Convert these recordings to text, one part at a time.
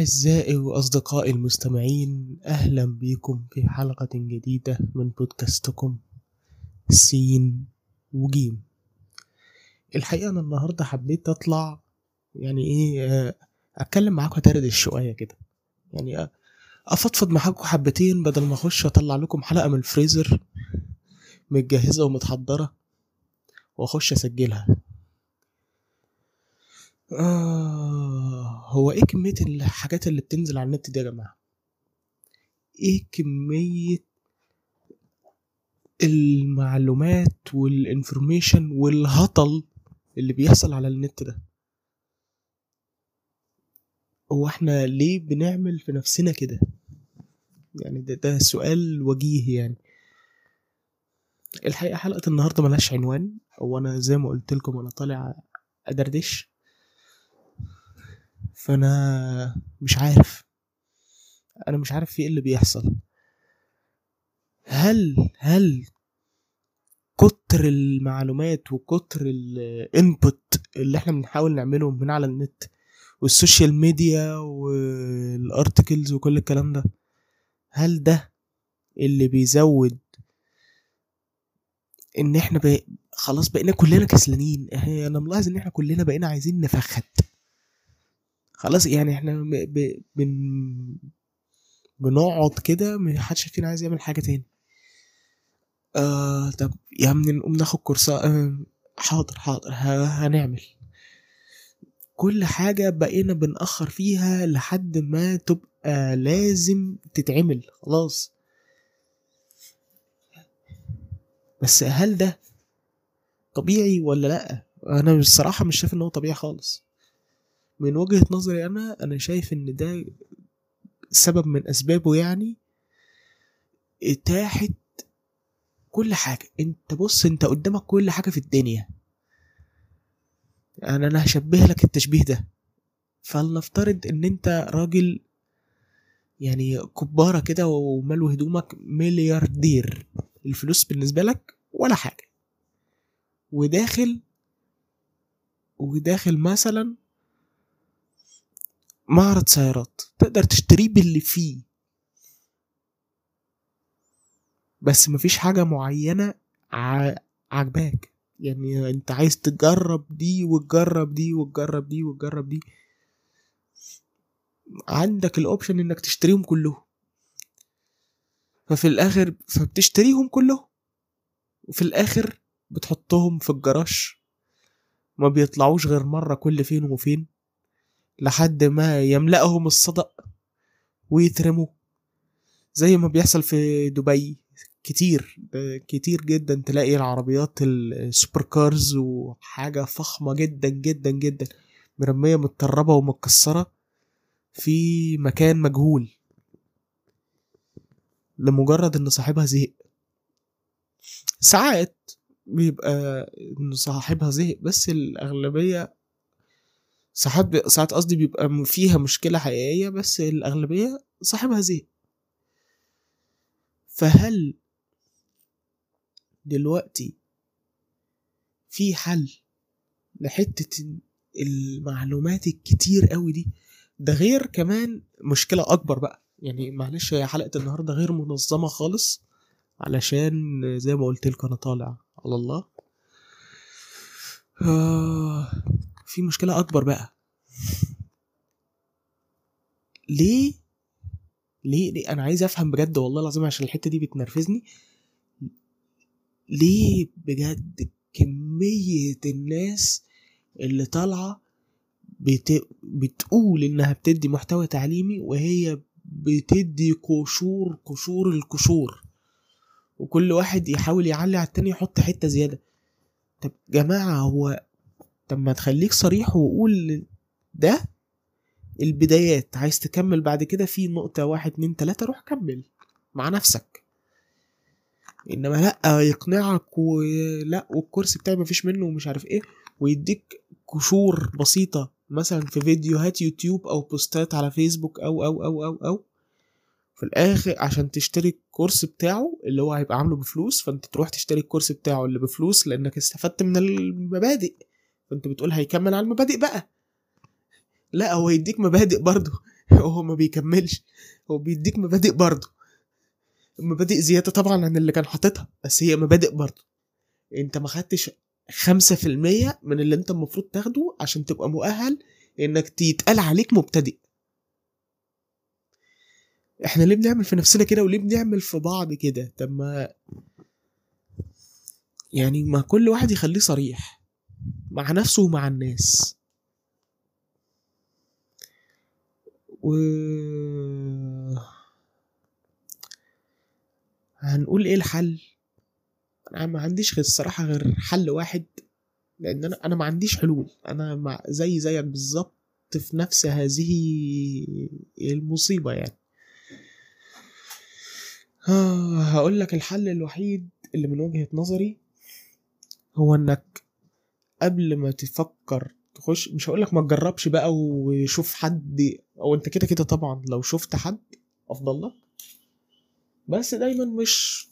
أعزائي وأصدقائي المستمعين أهلا بكم في حلقة جديدة من بودكاستكم سين وجيم. الحقيقة أنا النهاردة حبيت أطلع يعني إيه آه، أتكلم معاكم أدردش شوية كده. يعني آه، أفضفض معاكم حبتين بدل ما أخش أطلع لكم حلقة من الفريزر متجهزة ومتحضرة وأخش أسجلها. آه هو إيه كمية الحاجات اللي بتنزل على النت دي يا جماعة؟ إيه كمية المعلومات والانفورميشن والهطل اللي بيحصل على النت ده؟ هو إحنا ليه بنعمل في نفسنا كده؟ يعني ده, ده سؤال وجيه يعني الحقيقة حلقة النهاردة ملهاش عنوان هو أنا زي ما قلت لكم أنا طالع أدردش فأنا مش عارف. أنا مش عارف في إيه اللي بيحصل. هل هل كتر المعلومات وكتر ال input اللي إحنا بنحاول نعمله من على النت وال social media وال articles وكل الكلام ده هل ده اللي بيزود إن إحنا. خلاص بقينا كلنا كسلانين؟ أنا ملاحظ إن إحنا كلنا بقينا عايزين نفخت. خلاص يعني إحنا ب... بن... بنقعد كده محدش فينا عايز يعمل حاجة تاني. آه طب يا عم نقوم ناخد كورسات آه حاضر حاضر. هنعمل. كل حاجة بقينا بنأخر فيها لحد ما تبقى لازم تتعمل خلاص. بس هل ده طبيعي ولا لأ؟ أنا بصراحة مش شايف إن هو طبيعي خالص. من وجهة نظري أنا أنا شايف إن ده سبب من أسبابه يعني إتاحة كل حاجة. أنت بص أنت قدامك كل حاجة في الدنيا. يعني أنا هشبه لك التشبيه ده. فلنفترض إن أنت راجل يعني كبارة كده وملو هدومك ملياردير. الفلوس بالنسبة لك ولا حاجة. وداخل وداخل مثلا معرض سيارات. تقدر تشتريه باللي فيه. بس مفيش حاجة معينة ع- عجباك يعني انت عايز تجرب دي وتجرب دي وتجرب دي وتجرب دي. عندك الاوبشن انك تشتريهم كلهم. ففي الآخر فبتشتريهم كلهم. وفي الآخر بتحطهم في الجراج. ما بيطلعوش غير مرة كل فين وفين. لحد ما يملأهم الصدأ ويترموا. زي ما بيحصل في دبي كتير كتير جدا تلاقي العربيات ال super cars وحاجة فخمة جدا جدا جدا مرمية متتربة ومتكسرة في مكان مجهول. لمجرد إن صاحبها زهق. ساعات بيبقى إن صاحبها زهق بس الأغلبية ساعات بي... ساعات قصدي بيبقى فيها مشكلة حقيقية بس الأغلبية صاحبها زهق. فهل دلوقتي في حل لحتة المعلومات الكتير قوي دي؟ ده غير كمان مشكلة أكبر بقى. يعني معلش هي حلقة النهاردة غير منظمة خالص علشان زي ما قلت لكم أنا طالع على الله. آه. في مشكلة أكبر بقى. ليه؟ ليه؟ ليه؟ أنا عايز أفهم بجد والله العظيم عشان الحتة دي بتنرفزني. ليه بجد كمية الناس اللي طالعة بت... بتقول إنها بتدي محتوى تعليمي وهي بتدي قشور قشور القشور. وكل واحد يحاول يعلي على التاني يحط حتة زيادة. طب جماعة هو طب ما تخليك صريح وقول ده البدايات. عايز تكمل بعد كده في نقطة واحد اتنين تلاتة روح كمل مع نفسك. إنما لأ يقنعك ولا والكورس بتاعي مفيش منه ومش عارف إيه ويديك قشور بسيطة. مثلا في فيديوهات يوتيوب أو بوستات على فيسبوك أو أو أو أو أو. في الآخر عشان تشتري الكورس بتاعه اللي هو هيبقى عامله بفلوس فأنت تروح تشتري الكورس بتاعه اللي بفلوس لأنك استفدت من المبادئ. فانت بتقول هيكمل على المبادئ بقى. لا هو يديك مبادئ برضه. هو ما بيكملش. هو بيديك مبادئ برضه. مبادئ زيادة طبعا عن اللي كان حاططها بس هي مبادئ برضه. انت ما خدتش خمسة في المية من اللي انت المفروض تاخده عشان تبقى مؤهل انك يتقال عليك مبتدئ. إحنا ليه بنعمل في نفسنا كده وليه بنعمل في بعض كده؟ طب ما يعني ما كل واحد يخليه صريح. مع نفسه ومع الناس. و هنقول إيه الحل؟ أنا ما عنديش غير الصراحة غير حل واحد لأن أنا أنا ما عنديش حلول. أنا مع زي زيك بالظبط في نفس هذه المصيبة يعني. آه هقول لك الحل الوحيد اللي من وجهة نظري هو إنك قبل ما تفكر تخش مش هقول لك ما تجربش بقى وشوف حد أو انت كده كده طبعا لو شفت حد أفضل لك. بس دايما مش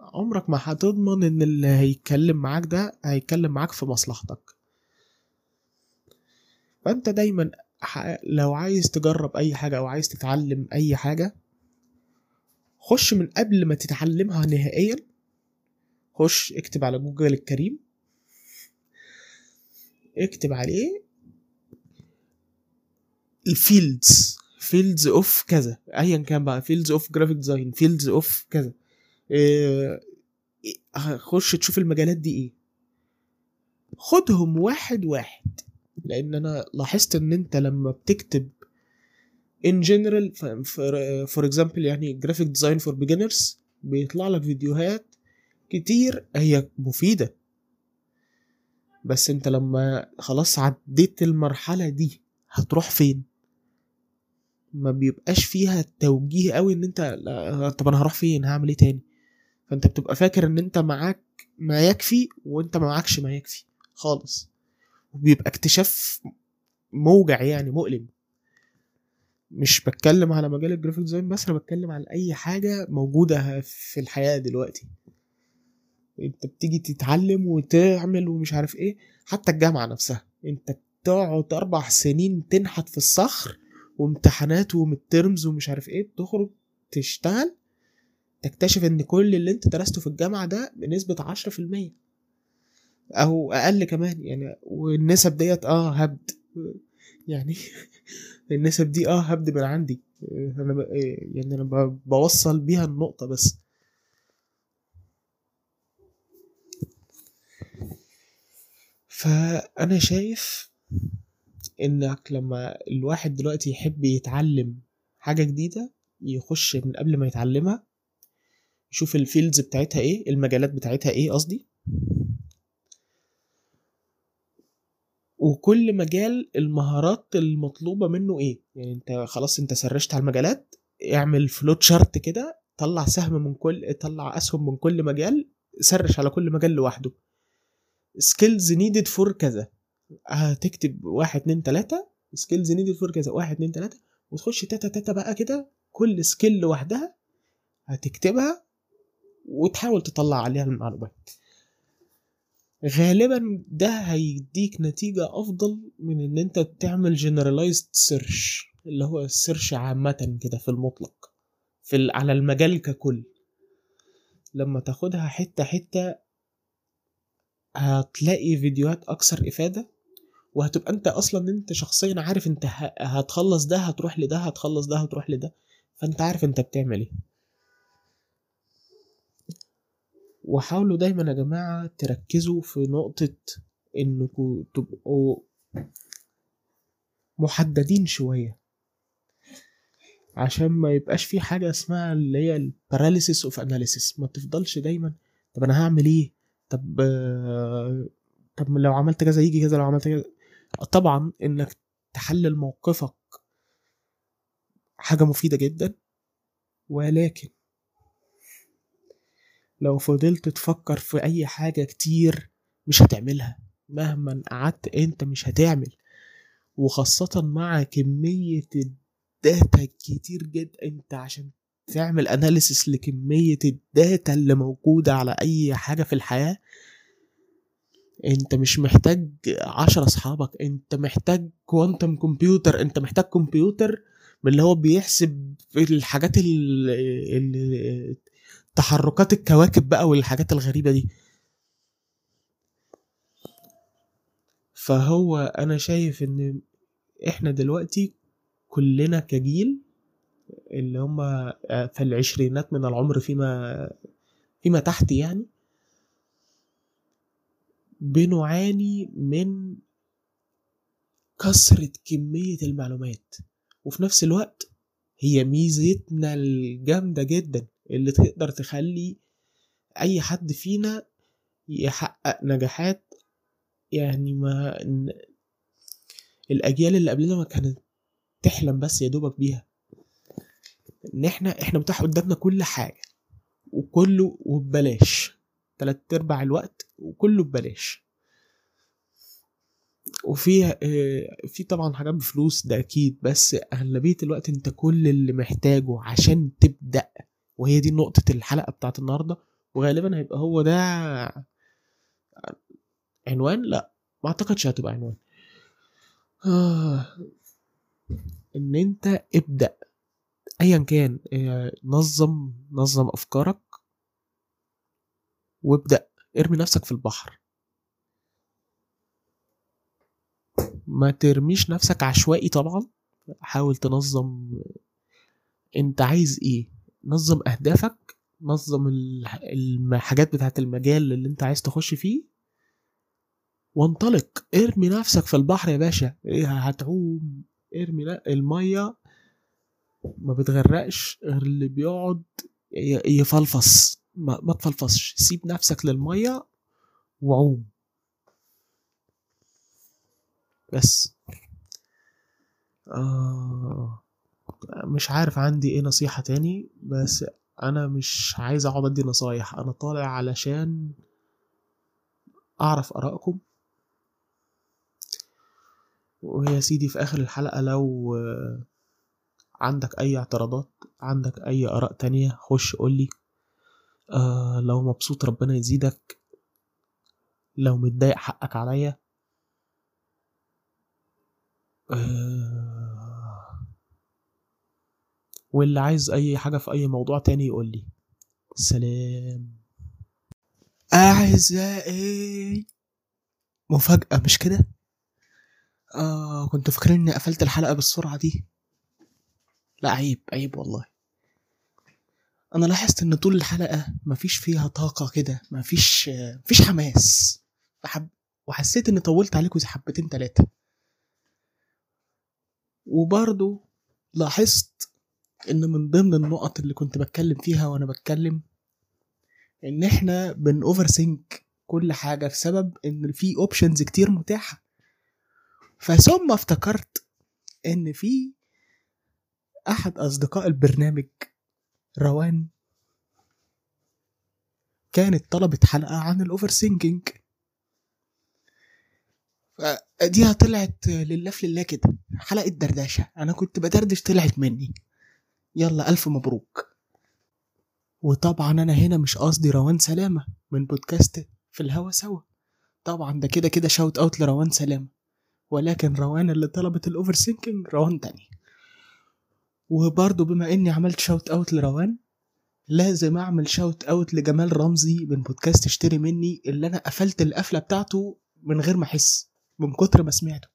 عمرك ما هتضمن إن اللي هيتكلم معاك ده هيتكلم معاك في مصلحتك. فأنت دايما لو عايز تجرب أي حاجة أو عايز تتعلم أي حاجة خش من قبل ما تتعلمها نهائيا خش اكتب على جوجل الكريم. اكتب عليه ال fields. fields of كذا ايا كان بقى fields of graphic design fields of كذا. إيه خش تشوف المجالات دي إيه. خدهم واحد واحد لأن أنا لاحظت إن أنت لما بتكتب in general for example يعني graphic design for beginners بيطلع لك فيديوهات كتير هي مفيدة. بس انت لما خلاص عديت المرحلة دي هتروح فين؟ ما بيبقاش فيها توجيه قوي ان انت لا طب أنا هروح فين؟ هعمل إيه تاني؟ فانت بتبقى فاكر ان انت معاك ما يكفي وانت ما معكش ما يكفي خالص. وبيبقى اكتشاف موجع يعني مؤلم. مش بتكلم على مجال ال graphic design بس أنا بتكلم على أي حاجة موجودة في الحياة دلوقتي. انت بتيجي تتعلم وتعمل ومش عارف إيه حتى الجامعة نفسها انت بتقعد أربع سنين تنحت في الصخر وامتحانات و midterms ومش عارف إيه بتخرج تشتغل تكتشف ان كل اللي انت درسته في الجامعة ده بنسبة عشرة في المية أو أقل كمان يعني والنسب ديت آه هبد يعني النسب دي آه هبد من عندي أنا. يعني أنا. بوصل بيها النقطة بس فأنا شايف إنك لما الواحد دلوقتي يحب يتعلم حاجة جديدة يخش من قبل ما يتعلمها يشوف ال fields بتاعتها إيه المجالات بتاعتها إيه قصدي. وكل مجال المهارات المطلوبة منه إيه؟ يعني أنت خلاص أنت سرشت على المجالات اعمل flow chart كده طلع سهم من كل طلع أسهم من كل مجال سرش على كل مجال لوحده. skills needed for كذا. هتكتب واحد اتنين تلاتة. skills needed for كذا واحد اتنين تلاتة. وتخش تاتا تاتا بقى كده. كل skill لوحدها هتكتبها وتحاول تطلع عليها المعلومات. غالبا ده هيديك نتيجة أفضل من إن أنت تعمل generalized search اللي هو ال search عامة كده في المطلق في على المجال ككل. لما تاخدها حتة حتة هتلاقي فيديوهات أكثر إفادة وهتبقى أنت أصلا أنت شخصيا عارف أنت ه- هتخلص ده هتروح لده هتخلص ده هتروح لده فأنت عارف أنت بتعمل إيه. وحاولوا دايما يا جماعة تركزوا في نقطة انكم تبقوا محددين شوية عشان ما يبقاش في حاجة اسمها اللي هي ال paralysis of analysis ما تفضلش دايما طب أنا هعمل إيه؟ طب طب لو عملت كذا يجي كذا لو عملت كذا. طبعا إنك تحلل موقفك حاجة مفيدة جدا ولكن لو فضلت تفكر في أي حاجة كتير مش هتعملها. مهما قعدت أنت مش هتعمل. وخاصة مع كمية الداتا الكتير جدا أنت عشان تعمل analysis لكمية ال data اللي موجودة على أي حاجة في الحياة؟ أنت مش محتاج عشرة أصحابك أنت محتاج quantum computer أنت محتاج كمبيوتر من اللي هو بيحسب الحاجات ال تحركات الكواكب بقى والحاجات الغريبة دي. فهو أنا شايف إن إحنا دلوقتي كلنا كجيل اللي هم في العشرينات من العمر فيما فيما تحت يعني بنعاني من كثرة كمية المعلومات. وفي نفس الوقت هي ميزتنا الجامدة جدا اللي تقدر تخلي أي حد فينا يحقق نجاحات يعني ما الأجيال اللي قبلنا ما كانت تحلم بس يا دوبك بيها. إن إحنا إحنا متاح قدامنا كل حاجة. وكله وببلاش. تلات أرباع الوقت وكله ببلاش. وفي آه، في طبعا حاجات بفلوس ده أكيد. بس أغلبية الوقت أنت كل اللي محتاجه عشان تبدأ وهي دي نقطة الحلقة بتاعت النهارده. وغالبا هيبقى هو ده عنوان؟ لا ما أعتقدش هتبقى عنوان. آه. إن أنت ابدأ. ايا كان نظم نظم أفكارك وابدأ ارمي نفسك في البحر. ما ترميش نفسك عشوائي طبعا حاول تنظم أنت عايز إيه؟ نظم أهدافك نظم الحاجات بتاعت المجال اللي أنت عايز تخش فيه وانطلق. ارمي نفسك في البحر يا باشا. إيه هتعوم. ارمي لا المية ما بتغرقش غير اللي بيقعد يفلفص. ما, ما تفلفصش. سيب نفسك للمية وعوم. بس. آه مش عارف عندي إيه نصيحة تاني بس أنا مش عايز أقعد أدي نصايح. أنا طالع علشان أعرف آرائكم. ويا سيدي في آخر الحلقة لو عندك أي اعتراضات؟ عندك أي آراء تانية؟ خش قولي آه لو مبسوط ربنا يزيدك. لو متضايق حقك عليا. آه واللي عايز أي حاجة في أي موضوع تاني يقول لي. سلام. أعزائي. مفاجأة مش كده؟ آه كنت فاكرين إني قفلت الحلقة بالسرعة دي. لا عيب عيب والله. أنا لاحظت إن طول الحلقة مفيش فيها طاقة كده مفيش مفيش حماس. فحب وحسيت إني طولت عليكم زي حبتين تلاتة. وبرضو لاحظت إن من ضمن النقط اللي كنت بتكلم فيها وأنا بتكلم إن إحنا بن overthink كل حاجة بسبب إن في options كتير متاحة. فثم افتكرت إن في أحد أصدقاء البرنامج روان. كانت طلبت حلقة عن ال overthinking دي طلعت لله في لله كده. حلقة دردشة. أنا كنت بدردش طلعت مني. يلا ألف مبروك. وطبعا أنا هنا مش قصدي روان سلامة من بودكاست في الهوا سوا. طبعا ده كده كده shout out لروان سلامة. ولكن روان اللي طلبت ال overthinking روان تاني. وبرضه بما إني عملت shout out لروان لازم أعمل shout out لجمال رمزي من بودكاست اشتري مني اللي أنا قفلت القفلة بتاعته من غير ما أحس من كتر ما سمعته.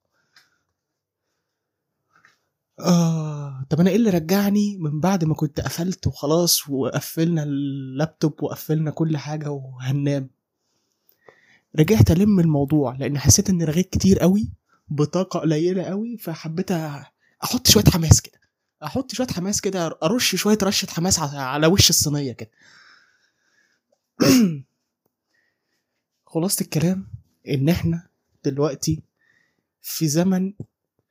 آه طب أنا إيه اللي رجعني من بعد ما كنت قفلت وخلاص وقفلنا اللابتوب وقفلنا كل حاجة وهننام؟ رجعت ألم الموضوع لأن حسيت إني رغيت كتير قوي بطاقة قليلة قوي فحبيت أحط شوية حماس كده. أحط شوية حماس كده ارش شوية رشة حماس على وش الصينية كده. خلاصة الكلام إن إحنا دلوقتي في زمن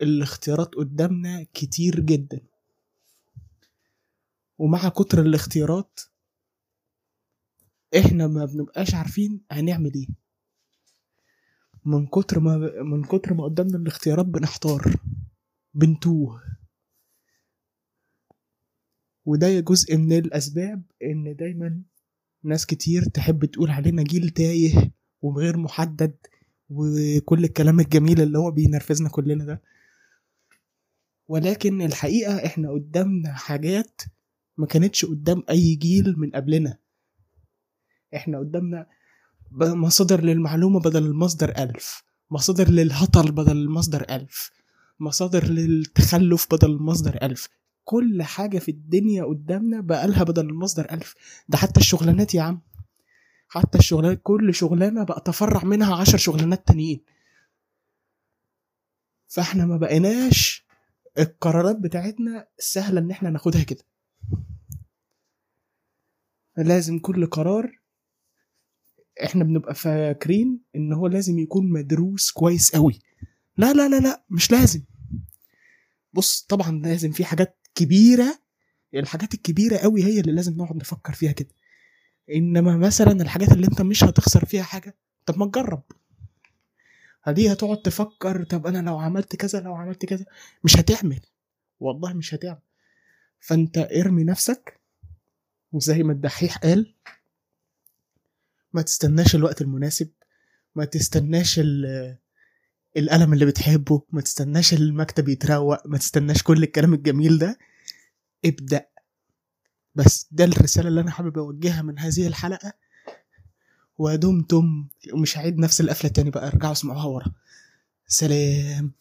الاختيارات قدامنا كتير جدا. ومع كتر الاختيارات إحنا ما بنبقاش عارفين هنعمل إيه. من كتر ما من كتر ما قدامنا الاختيارات بنحتار بنتوه. وده جزء من الأسباب إن دايما ناس كتير تحب تقول علينا جيل تايه وغير محدد وكل الكلام الجميل اللي هو بينرفزنا كلنا ده. ولكن الحقيقة إحنا قدامنا حاجات ما كانتش قدام أي جيل من قبلنا. إحنا قدامنا مصادر للمعلومة بدل المصدر ألف مصادر للهطل بدل المصدر ألف مصادر للتخلف بدل المصدر ألف. كل حاجة في الدنيا قدامنا بقالها بدل المصدر ألف. ده حتى الشغلانات يا عم. حتى الشغلانات كل شغلانة بقى تفرع منها عشر شغلانات تانيين. فإحنا ما بقيناش القرارات بتاعتنا سهلة إن إحنا ناخدها كده. لازم كل قرار إحنا بنبقى فاكرين إن هو لازم يكون مدروس كويس قوي لا لا لا لا مش لازم. بص طبعا لازم في حاجات كبيرة الحاجات الكبيرة قوي هي اللي لازم نقعد نفكر فيها كده. إنما مثلا الحاجات اللي أنت مش هتخسر فيها حاجة طب ما تجرب. هدي هتقعد تفكر طب أنا لو عملت كذا لو عملت كذا مش هتعمل. والله مش هتعمل. فأنت ارمي نفسك وزي ما الدحيح قال ما تستناش الوقت المناسب ما تستناش القلم اللي بتحبه ما تستناش المكتب يتروق ما تستناش كل الكلام الجميل ده. ابدأ. بس ده الرسالة اللي أنا حابب أوجهها من هذه الحلقة. ودمتم. ومش هعيد نفس القفلة تاني بقى ارجعوا اسمعوها ورا. سلام.